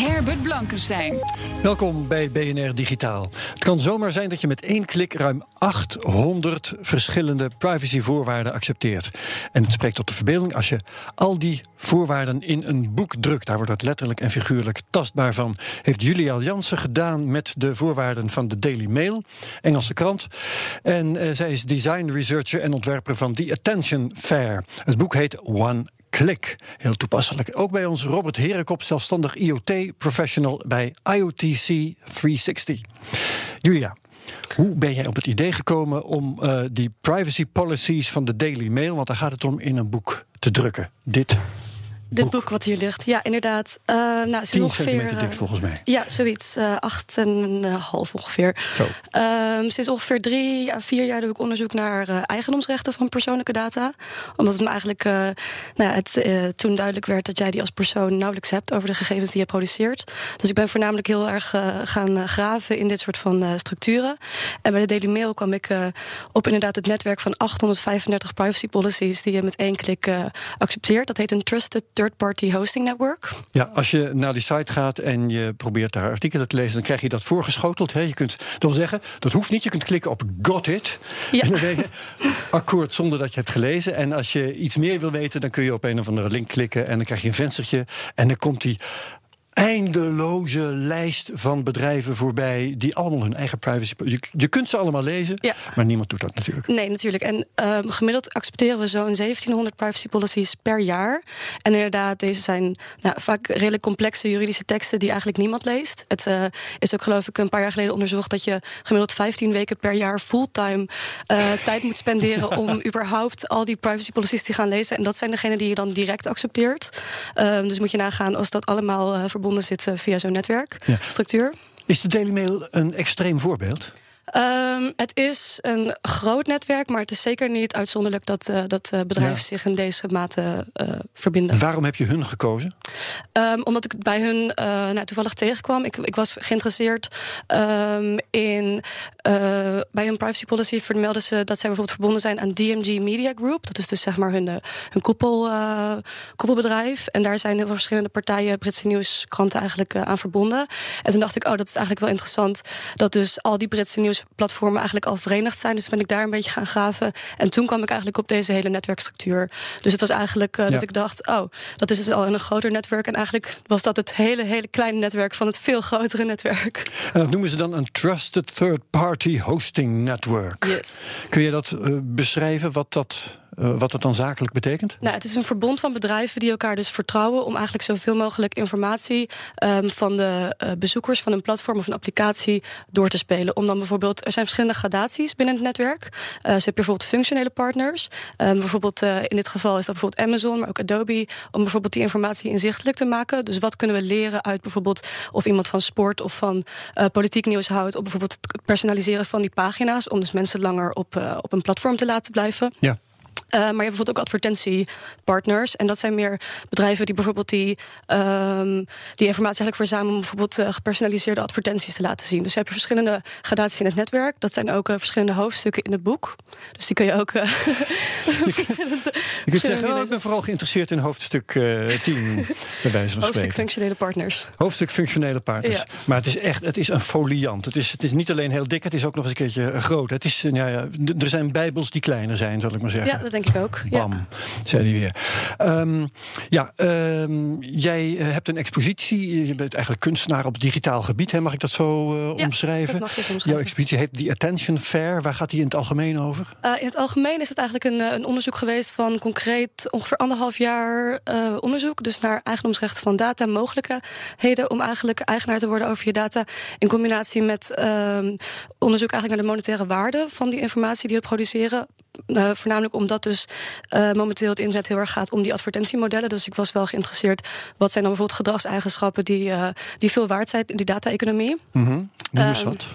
Herbert Blankenstein. Welkom bij BNR Digitaal. Het kan zomaar zijn dat je met één klik ruim 800 verschillende privacyvoorwaarden accepteert. En het spreekt tot de verbeelding als je al die voorwaarden in een boek drukt. Daar wordt het letterlijk en figuurlijk tastbaar van. Heeft Julia Jansen gedaan met de voorwaarden van de Daily Mail, Engelse krant. En uh, zij is design researcher en ontwerper van The Attention Fair. Het boek heet One Klik. Heel toepasselijk. Ook bij ons Robert Herenkop, zelfstandig IoT-professional bij IoTC 360. Julia, hoe ben jij op het idee gekomen om uh, die privacy policies van de Daily Mail, want daar gaat het om, in een boek te drukken? Dit dit boek wat hier ligt, ja, inderdaad. Uh, nou, ze 10 ongeveer, centimeter dik, volgens mij. Ja, zoiets. Uh, acht en een half ongeveer. Zo. Um, sinds ongeveer drie à vier jaar doe ik onderzoek naar uh, eigendomsrechten van persoonlijke data. Omdat het me eigenlijk nou ja, het, toen duidelijk werd dat jij die als persoon nauwelijks hebt over de gegevens die je produceert. Dus ik ben voornamelijk heel erg gaan graven in dit soort van structuren. En bij de Daily Mail kwam ik op inderdaad het netwerk van 835 privacy policies die je met één klik accepteert. Dat heet een Trusted third-party hosting network. Ja, als je naar die site gaat en je probeert daar artikelen te lezen, dan krijg je dat voorgeschoteld. Hè. Je kunt, dat wil zeggen, dat hoeft niet. Je kunt klikken op Got It. Ja. En dan ben je akkoord zonder dat je hebt gelezen. En als je iets meer wil weten, dan kun je op een of andere link klikken en dan krijg je een venstertje. En dan komt die eindeloze lijst van bedrijven voorbij die allemaal hun eigen privacy. Je, je kunt ze allemaal lezen, ja. maar niemand doet dat natuurlijk. Nee, natuurlijk. En um, gemiddeld accepteren we zo'n 1700 privacy policies per jaar. En inderdaad, deze zijn nou, vaak redelijk complexe juridische teksten die eigenlijk niemand leest. Het uh, is ook, geloof ik, een paar jaar geleden onderzocht dat je gemiddeld 15 weken per jaar fulltime uh, tijd moet spenderen om überhaupt al die privacy policies te gaan lezen. En dat zijn degenen die je dan direct accepteert. Um, dus moet je nagaan als dat allemaal uh, verbonden zitten via zo'n netwerkstructuur. Is de Daily Mail een extreem voorbeeld? Um, het is een groot netwerk, maar het is zeker niet uitzonderlijk dat, uh, dat uh, bedrijven ja. zich in deze mate uh, verbinden. Waarom heb je hun gekozen? Um, omdat ik het bij hun nou, toevallig tegenkwam. Ik, ik was geïnteresseerd um, in. bij hun privacy policy vermelden ze dat zij bijvoorbeeld verbonden zijn aan DMG Media Group. Dat is dus zeg maar hun, hun koepel, koepelbedrijf. En daar zijn heel veel verschillende partijen, Britse nieuwskranten eigenlijk aan verbonden. En toen dacht ik, oh, dat is eigenlijk wel interessant. Dat dus al die Britse nieuws platformen eigenlijk al verenigd zijn. Dus ben ik daar een beetje gaan graven. En toen kwam ik eigenlijk op deze hele netwerkstructuur. Dus het was eigenlijk uh, ja. dat ik dacht, oh, dat is dus al een groter netwerk. En eigenlijk was dat het hele, hele kleine netwerk van het veel grotere netwerk. En dat noemen ze dan een Trusted Third Party Hosting Network. Yes. Kun je dat uh, beschrijven, wat dat uh, wat dat dan zakelijk betekent? Nou, het is een verbond van bedrijven die elkaar dus vertrouwen om eigenlijk zoveel mogelijk informatie um, van de uh, bezoekers van een platform of een applicatie door te spelen. Om dan bijvoorbeeld, er zijn verschillende gradaties binnen het netwerk. Uh, dus heb je bijvoorbeeld functionele partners. Um, bijvoorbeeld in dit geval is dat bijvoorbeeld Amazon, maar ook Adobe, om bijvoorbeeld die informatie inzichtelijk te maken. Dus wat kunnen we leren uit bijvoorbeeld of iemand van sport of van politiek nieuws houdt, of bijvoorbeeld het personaliseren van die pagina's, om dus mensen langer op, op een platform te laten blijven. Ja. Uh, maar je hebt bijvoorbeeld ook advertentiepartners. En dat zijn meer bedrijven die bijvoorbeeld die, um, die informatie eigenlijk verzamelen om bijvoorbeeld uh, gepersonaliseerde advertenties te laten zien. Dus heb je verschillende gradaties in het netwerk. Dat zijn ook uh, verschillende hoofdstukken in het boek. Dus die kun je ook. je, je kunt zeggen, oh, ik ben vooral geïnteresseerd in hoofdstuk 10. bij wijze van Hoofdstuk functionele partners. Hoofdstuk functionele partners. Ja. Maar het is echt, het is een foliant. Het is, het is niet alleen heel dik, het is ook nog eens een keertje groot. Het is, ja, ja, er zijn bijbels die kleiner zijn, zal ik maar zeggen. Ja, dat denk ik ook. Bam, ja. zei hij weer. Um, ja, um, jij hebt een expositie. Je bent eigenlijk kunstenaar op digitaal gebied. Hè? Mag ik dat zo uh, ja, omschrijven? Dat mag je omschrijven? Jouw expositie heet The Attention Fair. Waar gaat die in het algemeen over? Uh, in het algemeen is het eigenlijk een, een, onderzoek geweest van concreet ongeveer anderhalf jaar uh, onderzoek. Dus naar eigendomsrechten van data, mogelijkheden om eigenlijk eigenaar te worden over je data. In combinatie met um, onderzoek eigenlijk naar de monetaire waarde van die informatie die we produceren. Uh, voornamelijk omdat dus uh, momenteel het internet heel erg gaat om die advertentiemodellen. Dus ik was wel geïnteresseerd. Wat zijn dan bijvoorbeeld gedragseigenschappen die, uh, die veel waard zijn in die data-economie? Mm -hmm. Noem eens wat.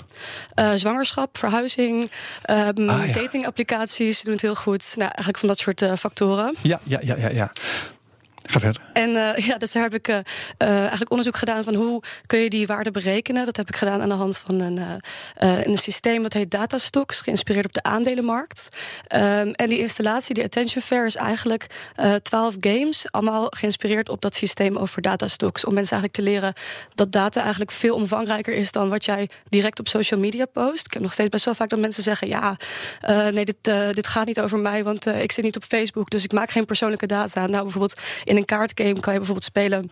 zwangerschap, verhuizing, um, Ah, ja. datingapplicaties doen het heel goed. Nou, eigenlijk van dat soort factoren. Ja, ja, ja, ja. ja. Ga verder. En uh, ja, dus daar heb ik uh, uh, eigenlijk onderzoek gedaan van hoe kun je die waarde berekenen. Dat heb ik gedaan aan de hand van een, een systeem dat heet Datastocks, geïnspireerd op de aandelenmarkt. Um, en die installatie, die Attention Fair, is eigenlijk twaalf games, allemaal geïnspireerd op dat systeem over Datastocks. Om mensen eigenlijk te leren dat data eigenlijk veel omvangrijker is dan wat jij direct op social media post. Ik heb nog steeds best wel vaak dat mensen zeggen: ja, nee, dit, dit gaat niet over mij, want ik zit niet op Facebook, dus ik maak geen persoonlijke data. Nou, bijvoorbeeld een kaartgame kan je bijvoorbeeld spelen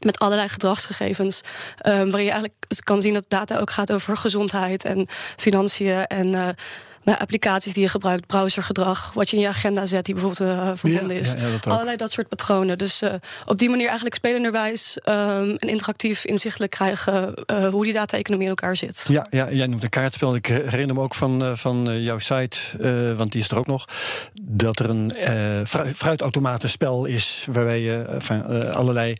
met allerlei gedragsgegevens. Um, waarin je eigenlijk kan zien dat data ook gaat over gezondheid en financiën en. Uh, nou, applicaties die je gebruikt, browsergedrag, wat je in je agenda zet, die bijvoorbeeld uh, verbonden ja, is. Ja, ja, dat Allerlei dat soort patronen. Dus uh, op die manier eigenlijk spelenderwijs um, en interactief inzichtelijk krijgen uh, hoe die data-economie in elkaar zit. Ja, ja, jij noemt een kaartspel. Ik herinner me ook van, van jouw site, want die is er ook nog, dat er een fruitautomatenspel is waarbij je allerlei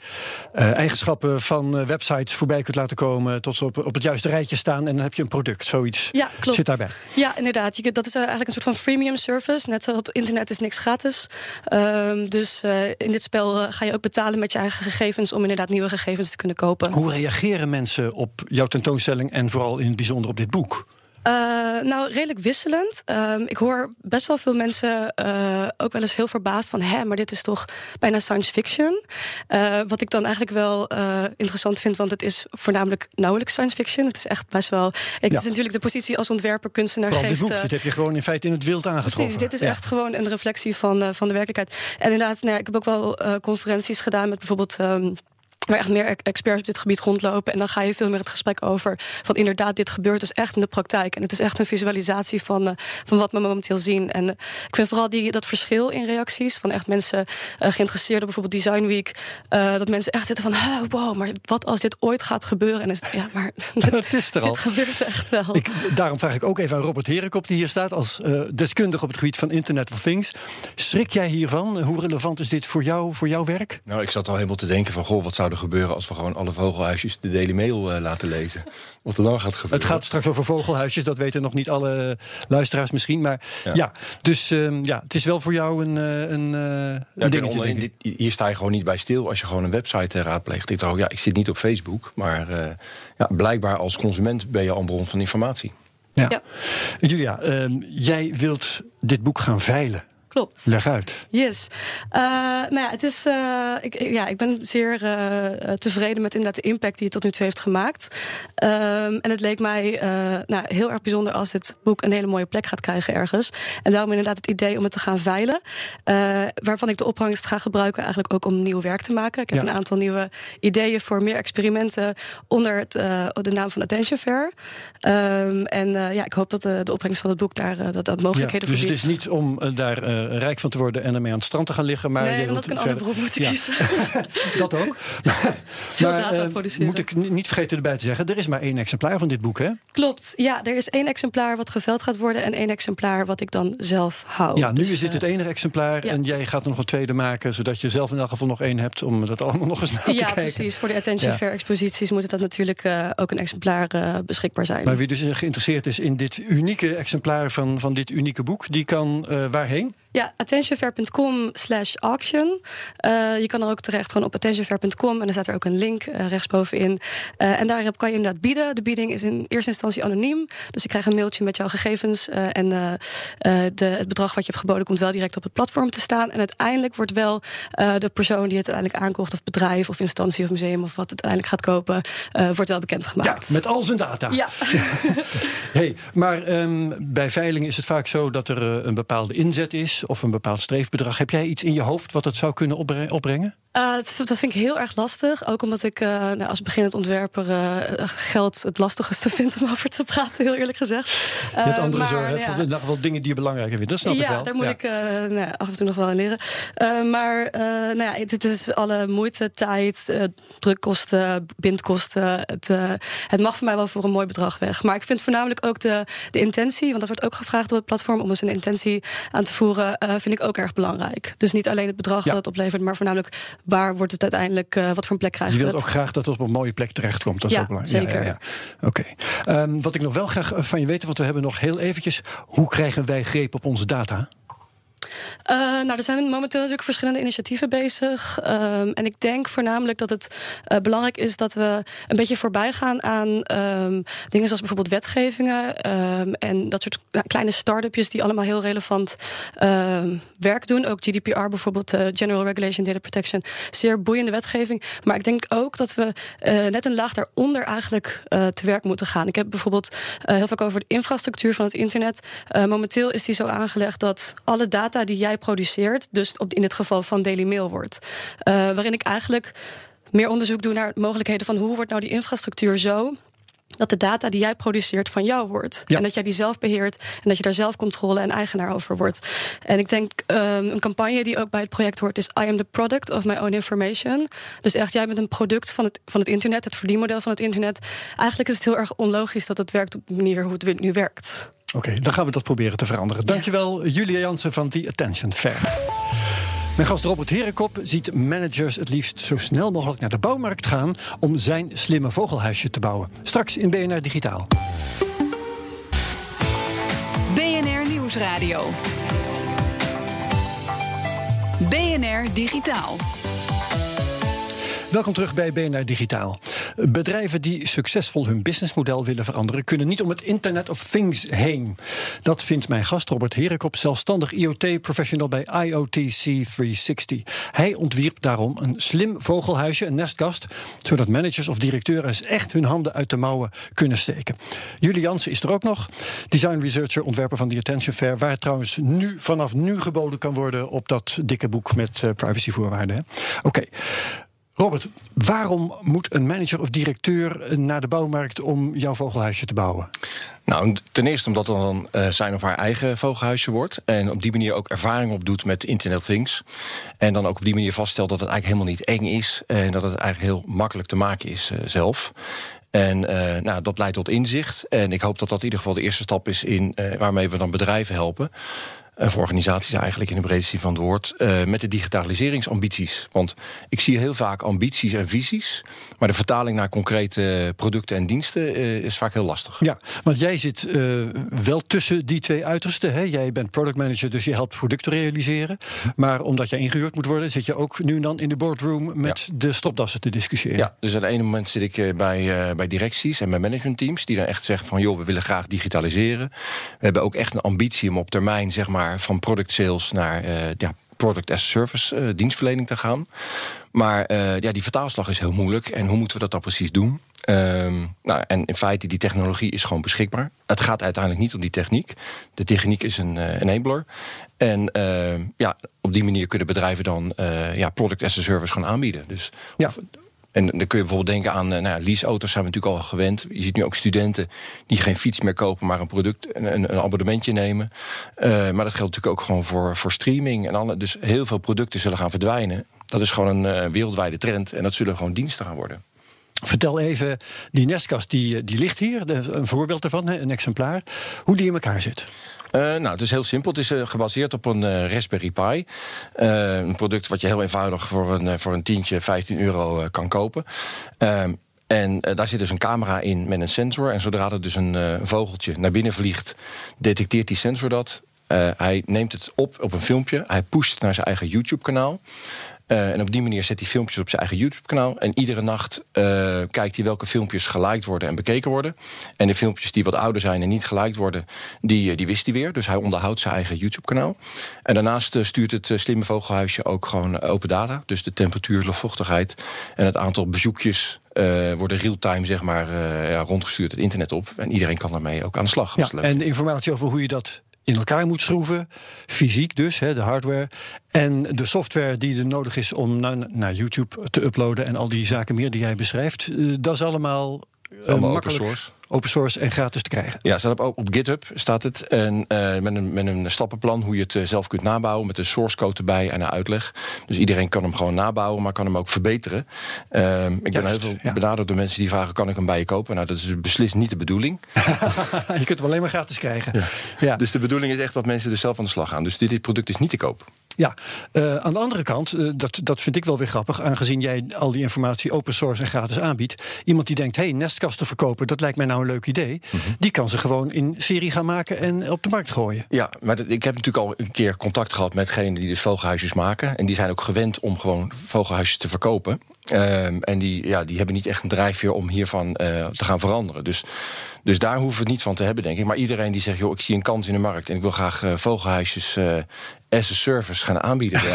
eigenschappen van websites voorbij kunt laten komen tot ze op, op het juiste rijtje staan en dan heb je een product. Zoiets ja, klopt. zit daarbij. Ja, inderdaad. Dat is eigenlijk een soort van freemium service. Net zo op internet is niks gratis. Um, dus uh, in dit spel uh, ga je ook betalen met je eigen gegevens om inderdaad nieuwe gegevens te kunnen kopen. Hoe reageren mensen op jouw tentoonstelling en vooral in het bijzonder op dit boek? Uh, nou, redelijk wisselend. Um, ik hoor best wel veel mensen uh, ook wel eens heel verbaasd van... hè, maar dit is toch bijna science fiction? Uh, wat ik dan eigenlijk wel interessant vind, want het is voornamelijk nauwelijks science fiction. Het is echt best wel... Het ja. is natuurlijk de positie als ontwerper, kunstenaar Vooral geeft... dit boek, dit heb je gewoon in feite in het wild aangetroffen. Precies, dit is ja. echt gewoon een reflectie van, van de werkelijkheid. En inderdaad, nou ja, ik heb ook wel conferenties gedaan met bijvoorbeeld... Um, waar echt meer experts op dit gebied rondlopen. En dan ga je veel meer het gesprek over van inderdaad, dit gebeurt dus echt in de praktijk. En het is echt een visualisatie van, uh, van wat we momenteel zien. En uh, ik vind vooral die, dat verschil in reacties van echt mensen uh, geïnteresseerd op bijvoorbeeld Design Week. dat mensen echt zitten van, wow, maar wat als dit ooit gaat gebeuren? En is het, ja, maar het is er al. Het gebeurt echt wel. Ik, daarom vraag ik ook even aan Robert Herenkop, die hier staat als deskundige op het gebied van Internet of Things. Schrik jij hiervan? Hoe relevant is dit voor jou, voor jouw werk? Nou, ik zat al helemaal te denken van, goh, wat zou gebeuren als we gewoon alle vogelhuisjes de Daily Mail uh, laten lezen. Wat er dan gaat gebeuren. Het gaat straks over vogelhuisjes, dat weten nog niet alle luisteraars misschien. Maar ja, ja dus uh, ja, het is wel voor jou een, een, een ja, dingetje. Onder, dit, hier sta je gewoon niet bij stil als je gewoon een website raadpleegt. Ik dacht, ja, ik zit niet op Facebook, maar uh, ja, blijkbaar als consument ben je al een bron van informatie. Ja. ja. Julia, jij wilt dit boek gaan veilen. Klopt. Leg uit. Yes. Uh, nou ja, het is, uh, ik, ja, ik ben zeer uh, tevreden met inderdaad de impact die het tot nu toe heeft gemaakt. Um, en het leek mij nou, heel erg bijzonder als dit boek een hele mooie plek gaat krijgen ergens. En daarom inderdaad het idee om het te gaan veilen. waarvan ik de opbrengst ga gebruiken eigenlijk ook om nieuw werk te maken. Ik heb ja. een aantal nieuwe ideeën voor meer experimenten onder het, de naam van Attention Fair. Um, en ja, ik hoop dat de, de opbrengst van het boek daar dat, dat mogelijkheden ja, dus voor het is niet om daar rijk van te worden en ermee aan het strand te gaan liggen. Maar nee, je dat ik een ander beroep moeten ja. kiezen. dat ook. maar uh, moet ik niet vergeten erbij te zeggen, er is maar één exemplaar van dit boek, hè? Klopt. Ja, er is één exemplaar wat geveld gaat worden en één exemplaar wat ik dan zelf hou. Ja, nu dus, is dit het enige exemplaar ja. en jij gaat er nog een tweede maken, zodat je zelf in elk geval nog één hebt om dat allemaal nog eens naar te ja, kijken. Ja, precies. Voor de Attention ja. Fair exposities moet dat natuurlijk uh, ook een exemplaar uh, beschikbaar zijn. Maar wie dus geïnteresseerd is in dit unieke exemplaar van, van dit unieke boek, die kan uh, waarheen? Ja, attentionfair.com slash auction. Uh, je kan er ook terecht gewoon op attentionfair.com en dan staat er ook een link uh, rechtsbovenin. Uh, en daarop kan je inderdaad bieden. De bieding is in eerste instantie anoniem. Dus je krijgt een mailtje met jouw gegevens. en de, het bedrag wat je hebt geboden komt wel direct op het platform te staan. En uiteindelijk wordt wel de persoon die het uiteindelijk aankocht, of bedrijf, of instantie of museum, of wat het uiteindelijk gaat kopen, wordt wel bekendgemaakt. Ja, met al zijn data. Ja. hey, maar um, bij veiling is het vaak zo dat er een bepaalde inzet is. Of een bepaald streefbedrag. Heb jij iets in je hoofd wat het zou kunnen opbrengen? Uh, dat vind ik heel erg lastig. Ook omdat ik uh, nou, als beginnend ontwerper uh, geld het lastigste vind om over te praten, heel eerlijk gezegd. Je hebt andere zorgen, ja. in ieder geval dingen die je belangrijker vindt. Dat snap ja, ik wel. daar moet ik nou, af en toe nog wel in leren. maar nou ja, het, is alle moeite, tijd, drukkosten, bindkosten. Het, het mag voor mij wel voor een mooi bedrag weg. Maar ik vind voornamelijk ook de, de intentie, want dat wordt ook gevraagd door het platform om eens een intentie aan te voeren, vind ik ook erg belangrijk. Dus niet alleen het bedrag dat het oplevert, maar voornamelijk waar wordt het uiteindelijk, uh, wat voor een plek krijgt Je wilt het? ook graag dat het op een mooie plek terechtkomt. Dat ja, is ook belangrijk. zeker. Ja, ja, Oké. Okay. Um, wat ik nog wel graag van je weten, want we hebben nog heel eventjes... hoe krijgen wij greep op onze data? Uh, nou, er zijn momenteel natuurlijk verschillende initiatieven bezig. Um, en ik denk voornamelijk dat het uh, belangrijk is dat we een beetje voorbij gaan aan um, dingen zoals bijvoorbeeld wetgevingen. Um, en dat soort kleine start-upjes die allemaal heel relevant werk doen. Ook GDPR bijvoorbeeld, uh, General Regulation Data Protection. Zeer boeiende wetgeving. Maar ik denk ook dat we net een laag daaronder eigenlijk te werk moeten gaan. Ik heb bijvoorbeeld heel vaak over de infrastructuur van het internet. momenteel is die zo aangelegd dat alle data die jij produceert, dus op, in dit geval van Daily Mail wordt. Uh, waarin ik eigenlijk meer onderzoek doe naar mogelijkheden van hoe wordt nou die infrastructuur zo dat de data die jij produceert van jou wordt. Ja. En dat jij die zelf beheert en dat je daar zelf controle en eigenaar over wordt. En ik denk um, een campagne die ook bij het project hoort is I am the product of my own information. Dus echt, jij bent een product van het, van het internet, het verdienmodel van het internet. Eigenlijk is het heel erg onlogisch dat het werkt op de manier hoe het nu werkt. Oké, okay, dan gaan we dat proberen te veranderen. Dankjewel, Julia Jansen van The Attention Fair. Mijn gast Robert Herenkop ziet managers het liefst zo snel mogelijk naar de bouwmarkt gaan om zijn slimme vogelhuisje te bouwen. Straks in BNR Digitaal. BNR Nieuwsradio. BNR Digitaal. Welkom terug bij BNR Digitaal. Bedrijven die succesvol hun businessmodel willen veranderen, kunnen niet om het Internet of Things heen. Dat vindt mijn gast Robert Herekop, zelfstandig IoT-professional bij IoTC360. Hij ontwierp daarom een slim vogelhuisje, een nestkast, zodat managers of directeuren eens echt hun handen uit de mouwen kunnen steken. Julie Jansen is er ook nog, design researcher, ontwerper van The Attention Fair, waar trouwens nu vanaf nu geboden kan worden op dat dikke boek met uh, privacyvoorwaarden. Oké. Robert, waarom moet een manager of directeur naar de bouwmarkt om jouw vogelhuisje te bouwen? Nou, ten eerste omdat het dan uh, zijn of haar eigen vogelhuisje wordt. En op die manier ook ervaring opdoet met Internet Things. En dan ook op die manier vaststelt dat het eigenlijk helemaal niet eng is. En dat het eigenlijk heel makkelijk te maken is uh, zelf. En nou, dat leidt tot inzicht. En ik hoop dat dat in ieder geval de eerste stap is in waarmee we dan bedrijven helpen. Uh, voor organisaties eigenlijk in de breedste zin van het woord. Uh, met de digitaliseringsambities. Want ik zie heel vaak ambities en visies. Maar de vertaling naar concrete producten en diensten uh, is vaak heel lastig. Ja, want jij zit wel tussen die twee uitersten. Hè? Jij bent product manager, dus je helpt producten realiseren. Maar omdat jij ingehuurd moet worden, zit je ook nu en dan in de boardroom met ja. de stopdassen te discussiëren. Ja, dus aan het ene moment zit ik bij, bij directies en bij managementteams. Die dan echt zeggen van joh, we willen graag digitaliseren. We hebben ook echt een ambitie om op termijn, zeg maar van product sales naar uh, ja, product as a service uh, dienstverlening te gaan. Maar uh, ja, die vertaalslag is heel moeilijk. En hoe moeten we dat dan precies doen? Um, nou, en in feite, die technologie is gewoon beschikbaar. Het gaat uiteindelijk niet om die techniek. De techniek is een uh, enabler. En uh, ja, op die manier kunnen bedrijven dan ja, product as a service gaan aanbieden. Dus ja. Of, en dan kun je bijvoorbeeld denken aan nou, leaseauto's, zijn we natuurlijk al gewend. Je ziet nu ook studenten die geen fiets meer kopen, maar een product, een, een abonnementje nemen. Uh, maar dat geldt natuurlijk ook gewoon voor, voor streaming en alle. Dus heel veel producten zullen gaan verdwijnen. Dat is gewoon een uh, wereldwijde trend en dat zullen gewoon diensten gaan worden. Vertel even, die nestkast die, die ligt hier, een voorbeeld ervan, een exemplaar, hoe die in elkaar zit. Uh, nou, het is heel simpel. Het is uh, gebaseerd op een uh, Raspberry Pi. een product wat je heel eenvoudig voor een, voor een tientje, 15 euro kan kopen. Ehm, en daar zit dus een camera in met een sensor. En zodra er dus een, een vogeltje naar binnen vliegt, detecteert die sensor dat. hij neemt het op op een filmpje. Hij pusht naar zijn eigen YouTube-kanaal. Uh, en op die manier zet hij filmpjes op zijn eigen YouTube-kanaal. En iedere nacht uh, kijkt hij welke filmpjes geliked worden en bekeken worden. En de filmpjes die wat ouder zijn en niet geliked worden, die, die wist hij weer. Dus hij onderhoudt zijn eigen YouTube-kanaal. En daarnaast stuurt het slimme vogelhuisje ook gewoon open data. Dus de temperatuur, luchtvochtigheid en het aantal bezoekjes uh, worden real-time zeg maar, uh, ja, rondgestuurd het internet op. En iedereen kan daarmee ook aan de slag. Ja, en de informatie over hoe je dat in elkaar moet schroeven. Fysiek dus, hè, de hardware. En de software die er nodig is om naar, naar YouTube te uploaden en al die zaken meer die jij beschrijft. eh, Dat is allemaal, eh, Allemaal open makkelijk source. Open source en gratis te krijgen. Ja, staat op, op GitHub staat het. En eh, met, een, met een stappenplan hoe je het eh, zelf kunt nabouwen. Met een source code erbij en een uitleg. Dus iedereen kan hem gewoon nabouwen, maar kan hem ook verbeteren. Ehm, ik ben heel veel ja. benaderd door mensen die vragen: kan ik hem bij je kopen? Nou, dat is beslist niet de bedoeling. je kunt hem alleen maar gratis krijgen. Ja. Dus de bedoeling is echt dat mensen er zelf aan de slag gaan. Dus dit, dit product is niet te koop. Ja, eh, aan de andere kant, eh, dat, dat vind ik wel weer grappig, aangezien jij al die informatie open source en gratis aanbiedt. Iemand die denkt, hé, hey, nestkasten verkopen, dat lijkt mij nou een leuk idee. Mhm. Die kan ze gewoon in serie gaan maken en op de markt gooien. Ja, maar dat- ik heb natuurlijk al een keer contact gehad met degenen die dus vogelhuisjes maken. En die zijn ook gewend om gewoon vogelhuisjes te verkopen. Ehm, en die, ja, die hebben niet echt een drijfveer om hiervan eh, te gaan veranderen. Dus, dus daar hoeven we het niet van te hebben, denk ik. Maar iedereen die zegt, joh, ik zie een kans in de markt... en ik wil graag vogelhuisjes as a service gaan aanbieden.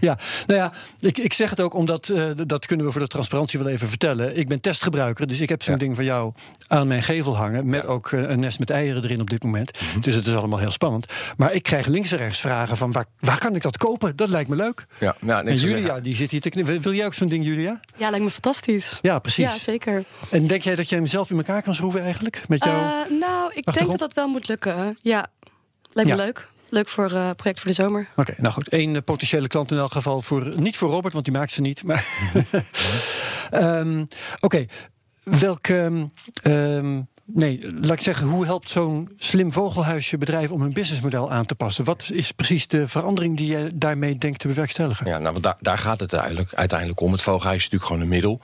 Ja, nou ja, ik, ik zeg het ook omdat, eh, dat kunnen we voor de transparantie wel even vertellen. Ik ben testgebruiker, dus ik heb zo'n Ja. ding van jou aan mijn gevel hangen. Met ook eh, een nest met eieren erin op dit moment. Mhm. Dus het is allemaal heel spannend. Maar ik krijg links en rechts vragen van waar, waar kan ik dat kopen? Dat lijkt me leuk. Ja, nou, En Julia, zeggen. die zit hier te knippen. Wil jij ook zo'n ding, Julia? Ja, lijkt me fantastisch. Ja, precies. Ja, zeker. En denk jij dat jij hem zelf in elkaar kan schroeven eigenlijk? Met jou? Eh, nou, ik denk dat dat wel moet lukken. Ja, lijkt me Ja. leuk. Leuk voor eh project voor de zomer. Oké, nou goed. Eén eh, potentiële klant in elk geval voor. Niet voor Robert, want die maakt ze niet. Maar. Ehm, Oké, welk. ehm, ehm, nee, laat ik zeggen, hoe helpt zo'n slim vogelhuisje bedrijf om hun businessmodel aan te passen? Wat is precies de verandering die je daarmee denkt te bewerkstelligen? Ja, nou, want daar, daar gaat het uiteindelijk, uiteindelijk om. Het vogelhuis is natuurlijk gewoon een middel.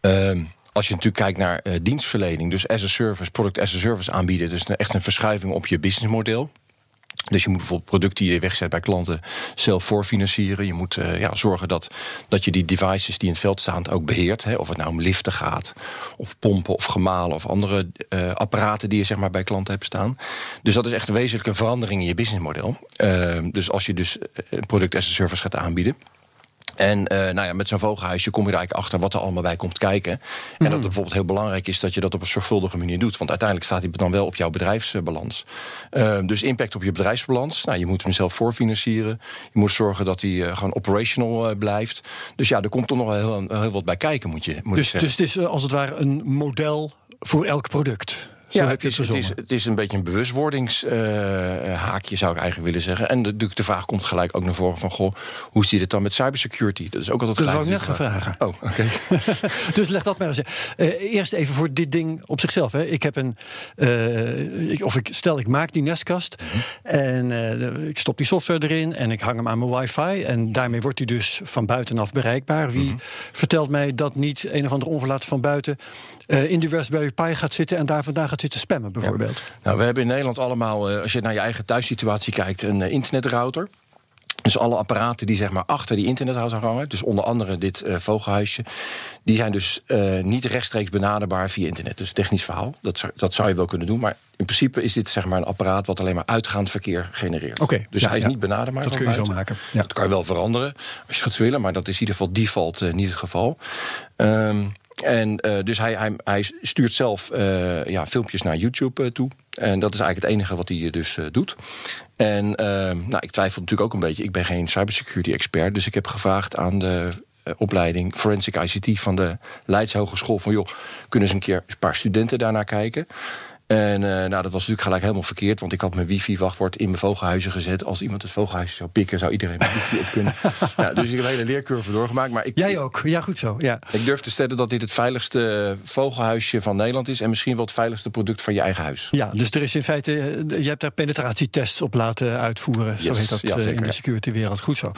Ehm, als je natuurlijk kijkt naar eh, dienstverlening, dus as a service, product as a service aanbieden, dus echt een verschuiving op je businessmodel. Dus je moet bijvoorbeeld producten die je wegzet bij klanten zelf voorfinancieren. Je moet eh, ja, zorgen dat, dat je die devices die in het veld staan ook beheert. Hè, of het nou om liften gaat, of pompen, of gemalen... of andere eh, apparaten die je zeg maar, bij klanten hebt staan. Dus dat is echt wezenlijk een verandering in je businessmodel. Ehm, dus als je dus eh, een product as a service gaat aanbieden... En eh, nou ja, met zo'n vogelhuisje kom je er eigenlijk achter wat er allemaal bij komt kijken. En dat het bijvoorbeeld heel belangrijk is dat je dat op een zorgvuldige manier doet. Want uiteindelijk staat hij dan wel op jouw bedrijfsbalans. Eh, dus impact op je bedrijfsbalans. Nou, je moet hem zelf voorfinancieren. Je moet zorgen dat hij eh, gewoon operational eh, blijft. Dus ja, er komt toch nog wel heel, heel wat bij kijken, moet je, moet dus, dus het is als het ware een model voor elk product. Zo ja, heb het je is, het het, is, het een beetje een bewustwordingshaakje, zou ik eigenlijk willen zeggen. En de, de vraag komt gelijk ook naar voren van... Goh, hoe zit het dan met cybersecurity? Dat is ook altijd Dat gelijk wou ik net de gaan vraag. vragen. Oh, oké. Dus leg dat maar eens. Eh, eerst even voor dit ding op zichzelf. Hè. Ik heb een. eh, ik, of ik stel, ik maak die nestkast. En eh, ik stop die software erin. En ik hang hem aan mijn wifi. En daarmee wordt hij dus van buitenaf bereikbaar. Wie vertelt mij dat niet een of andere onverlaat van buiten. eh, in die Raspberry Pi gaat zitten. en daar vandaan gaat zitten spammen, bijvoorbeeld. Nou, we hebben in Nederland allemaal, eh, als je naar je eigen thuissituatie kijkt, een eh, internetrouter. Dus alle apparaten die zeg maar achter die internetrouter hangen, dus onder andere dit eh, vogelhuisje, die zijn dus niet rechtstreeks benaderbaar via internet. Dus technisch verhaal, dat zou, dat zou je wel kunnen doen. Maar in principe is dit zeg maar een apparaat wat alleen maar uitgaand verkeer genereert. Oké, dus ja, hij is ja. niet benaderbaar. Dat kun je zo maken. Ja. Dat kan je wel veranderen als je gaat willen, maar dat is in ieder geval default eh, niet het geval. Ehm, en eh, dus hij, hij, hij stuurt zelf eh, ja, filmpjes naar YouTube eh, toe. En dat is eigenlijk het enige wat hij dus doet. En nou, ik twijfel natuurlijk ook een beetje. Ik ben geen cybersecurity expert. Dus ik heb gevraagd aan de opleiding Forensic ICT van de Leids Hogeschool. Van joh, kunnen ze een keer een paar studenten daarnaar kijken? En eh, nou, dat was natuurlijk gelijk helemaal verkeerd. Want ik had mijn wifi-wachtwoord in mijn vogelhuizen gezet. Als iemand het vogelhuisje zou pikken, zou iedereen mijn wifi op kunnen. ja, dus ik heb een hele leercurve doorgemaakt. Maar ik, Jij ook. Ja, goed zo. Ja. ik durf te stellen dat dit het veiligste vogelhuisje van Nederland is. En misschien wel het veiligste product van je eigen huis. Ja, dus er is in feite, eh, je hebt daar penetratietests op laten uitvoeren. zo heet dat ja, eh, zeker, in de security-wereld. Goed zo.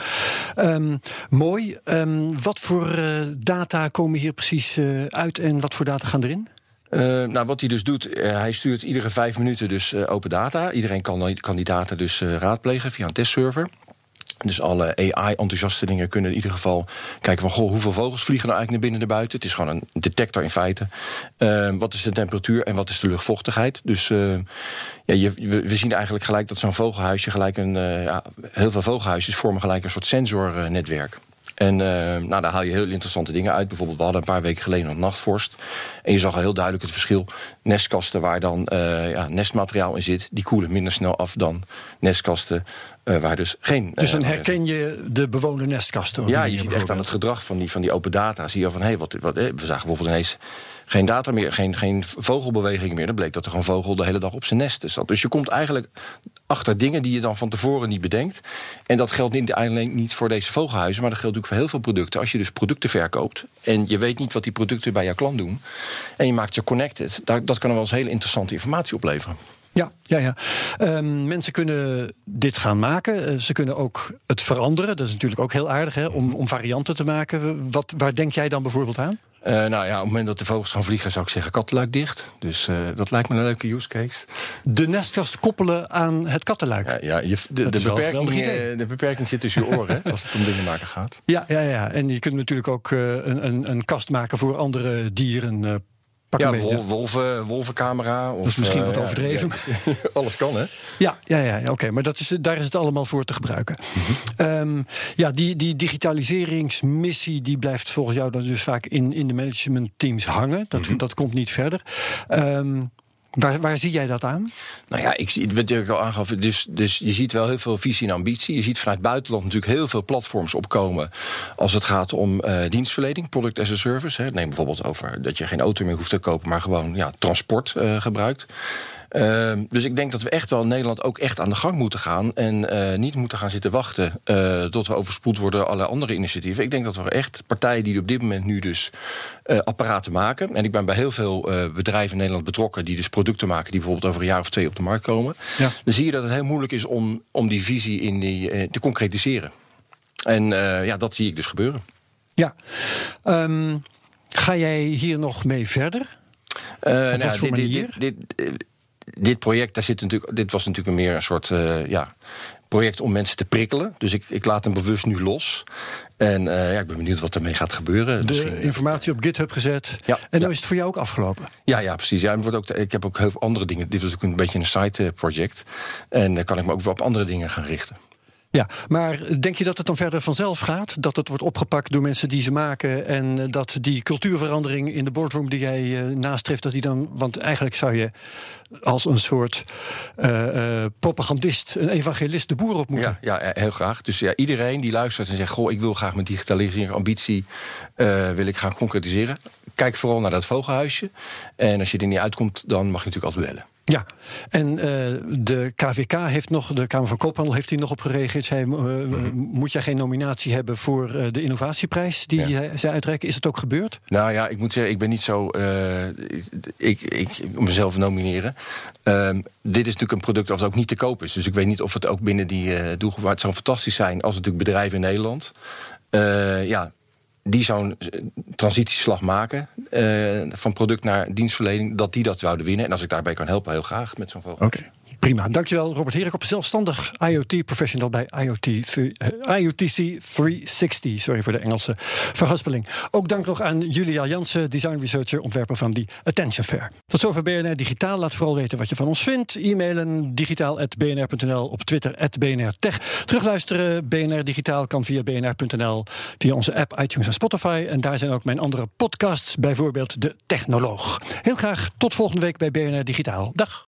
Ehm, mooi. Ehm, wat voor data komen hier precies uit en wat voor data gaan erin? Eh, nou, wat hij dus doet, eh, hij stuurt iedere vijf minuten dus eh, open data. Iedereen kan, kan die data dus raadplegen via een testserver. Dus alle AI-enthousiastelingen kunnen in ieder geval kijken van... Goh, hoeveel vogels vliegen nou eigenlijk naar binnen en naar buiten? Het is gewoon een detector in feite. Wat is de temperatuur en wat is de luchtvochtigheid? Dus ja, we, zien eigenlijk gelijk dat zo'n vogelhuisje... gelijk een, ja, heel veel vogelhuisjes vormen gelijk een soort sensornetwerk. En uh, nou, daar haal je heel interessante dingen uit. Bijvoorbeeld, we hadden een paar weken geleden een nachtvorst. En je zag al heel duidelijk het verschil. Nestkasten waar dan uh, ja, nestmateriaal in zit, die koelen minder snel af dan nestkasten uh, waar dus geen. Dus dan herken je de bewoonde nestkasten? Ja, je ziet echt aan het gedrag van die, van die open data. Zie je van hé, hey, wat, wat, we zagen bijvoorbeeld ineens geen data meer, geen, geen vogelbeweging meer. Dan bleek dat er een vogel de hele dag op zijn nest zat. Dus je komt eigenlijk achter dingen die je dan van tevoren niet bedenkt. En dat geldt niet alleen niet voor deze vogelhuizen, maar dat geldt ook voor heel veel producten. Als je dus producten verkoopt en je weet niet wat die producten bij jouw klant doen, en je maakt ze connected, dat kan wel eens hele interessante informatie opleveren. Ja, ja, ja. Um, mensen kunnen dit gaan maken. Ze kunnen ook het veranderen. Dat is natuurlijk ook heel aardig hè, om, om varianten te maken. Wat, waar denk jij dan bijvoorbeeld aan? Uh, nou ja, op het moment dat de vogels gaan vliegen, zou ik zeggen kattenluik dicht. Dus uh, dat lijkt me een leuke use case. De nestkast koppelen aan het kattenluik. Ja, ja je, de, de, beperking, uh, de beperking zit tussen je oren als het om dingen maken gaat. Ja, ja, ja. En je kunt natuurlijk ook een, een, een kast maken voor andere dieren. Pak ja, wol, wolven, wolvencamera. Of, dat is misschien wat overdreven. Ja, alles kan, hè? Ja, ja, ja, oké. Maar dat is, daar is het allemaal voor te gebruiken. -hmm. um, ja, die, die digitaliseringsmissie die blijft volgens jou dan dus vaak in, in de managementteams hangen. Dat, mm -hmm. dat komt niet verder. Um, Waar, waar, zie jij dat aan? Nou ja, ik zie wat ik al aangaf. Dus, dus je ziet wel heel veel visie en ambitie. Je ziet vanuit het buitenland natuurlijk heel veel platforms opkomen. als het gaat om uh, dienstverlening, product as a service. Hè. Neem bijvoorbeeld over dat je geen auto meer hoeft te kopen, maar gewoon ja, transport uh, gebruikt. Uh, dus ik denk dat we echt wel in Nederland ook echt aan de gang moeten gaan. En uh, niet moeten gaan zitten wachten uh, tot we overspoeld worden door allerlei andere initiatieven. Ik denk dat we echt partijen die op dit moment nu dus uh, apparaten maken. En ik ben bij heel veel bedrijven in Nederland betrokken die dus producten maken die bijvoorbeeld over een jaar of twee op de markt komen. Ja. Dan zie je dat het heel moeilijk is om, om die visie in die, te concretiseren. En ja, dat zie ik dus gebeuren. Ja. Um, ga jij hier nog mee verder? nou, wat voor dit? Dit, dit, dit project, daar zit natuurlijk, dit was natuurlijk meer een soort uh, ja, project om mensen te prikkelen. Dus ik, ik laat hem bewust nu los. En uh, ja, ik ben benieuwd wat ermee gaat gebeuren. De Misschien, informatie op GitHub gezet. Ja, en dan ja. is het voor jou ook afgelopen. Ja, ja precies. Ja, wordt ook, ik heb ook heel veel andere dingen. Dit was ook een beetje een side project. En dan kan ik me ook wel op andere dingen gaan richten. Ja, maar denk je dat het dan verder vanzelf gaat? Dat het wordt opgepakt door mensen die ze maken... en dat die cultuurverandering in de boardroom die jij uh, nastreeft... dat die dan, want eigenlijk zou je als een soort uh, propagandist... een evangelist de boer op moeten. Ja, ja, heel graag. Dus ja, iedereen die luistert en zegt... goh, ik wil graag mijn digitalisering ambitie wil ik gaan concretiseren. Kijk vooral naar dat vogelhuisje. En als je er niet uitkomt, dan mag je natuurlijk altijd bellen. Ja, en uh, de KVK heeft nog, de Kamer van Koophandel heeft hier nog op gereageerd. Zij, uh, mm-hmm. Moet jij geen nominatie hebben voor uh, de innovatieprijs die ja. zij uitreiken? Is het ook gebeurd? Nou ja, ik moet zeggen, ik ben niet zo. ik, ik mezelf nomineren. Um, dit is natuurlijk een product dat ook niet te koop is. Dus ik weet niet of het ook binnen die doelgroep. Het zou fantastisch zijn als het natuurlijk bedrijven in Nederland. ja, die zo'n transitieslag maken uh, van product naar dienstverlening, dat die dat zouden winnen. En als ik daarbij kan helpen, heel graag met zo'n vogel. Prima, dankjewel Robert Heerkop, zelfstandig IoT-professional bij IoT, uh, IoTC 360. Sorry voor de Engelse verhaspeling. Ook dank nog aan Julia Jansen, design researcher, ontwerper van die Attention Fair. Tot zover BNR Digitaal. Laat vooral weten wat je van ons vindt. E-mailen digitaal.bnr.nl, op Twitter @bnrtech. Terugluisteren BNR Digitaal kan via bnr.nl, via onze app, iTunes en Spotify. En daar zijn ook mijn andere podcasts, bijvoorbeeld De Technoloog. Heel graag tot volgende week bij BNR Digitaal. Dag.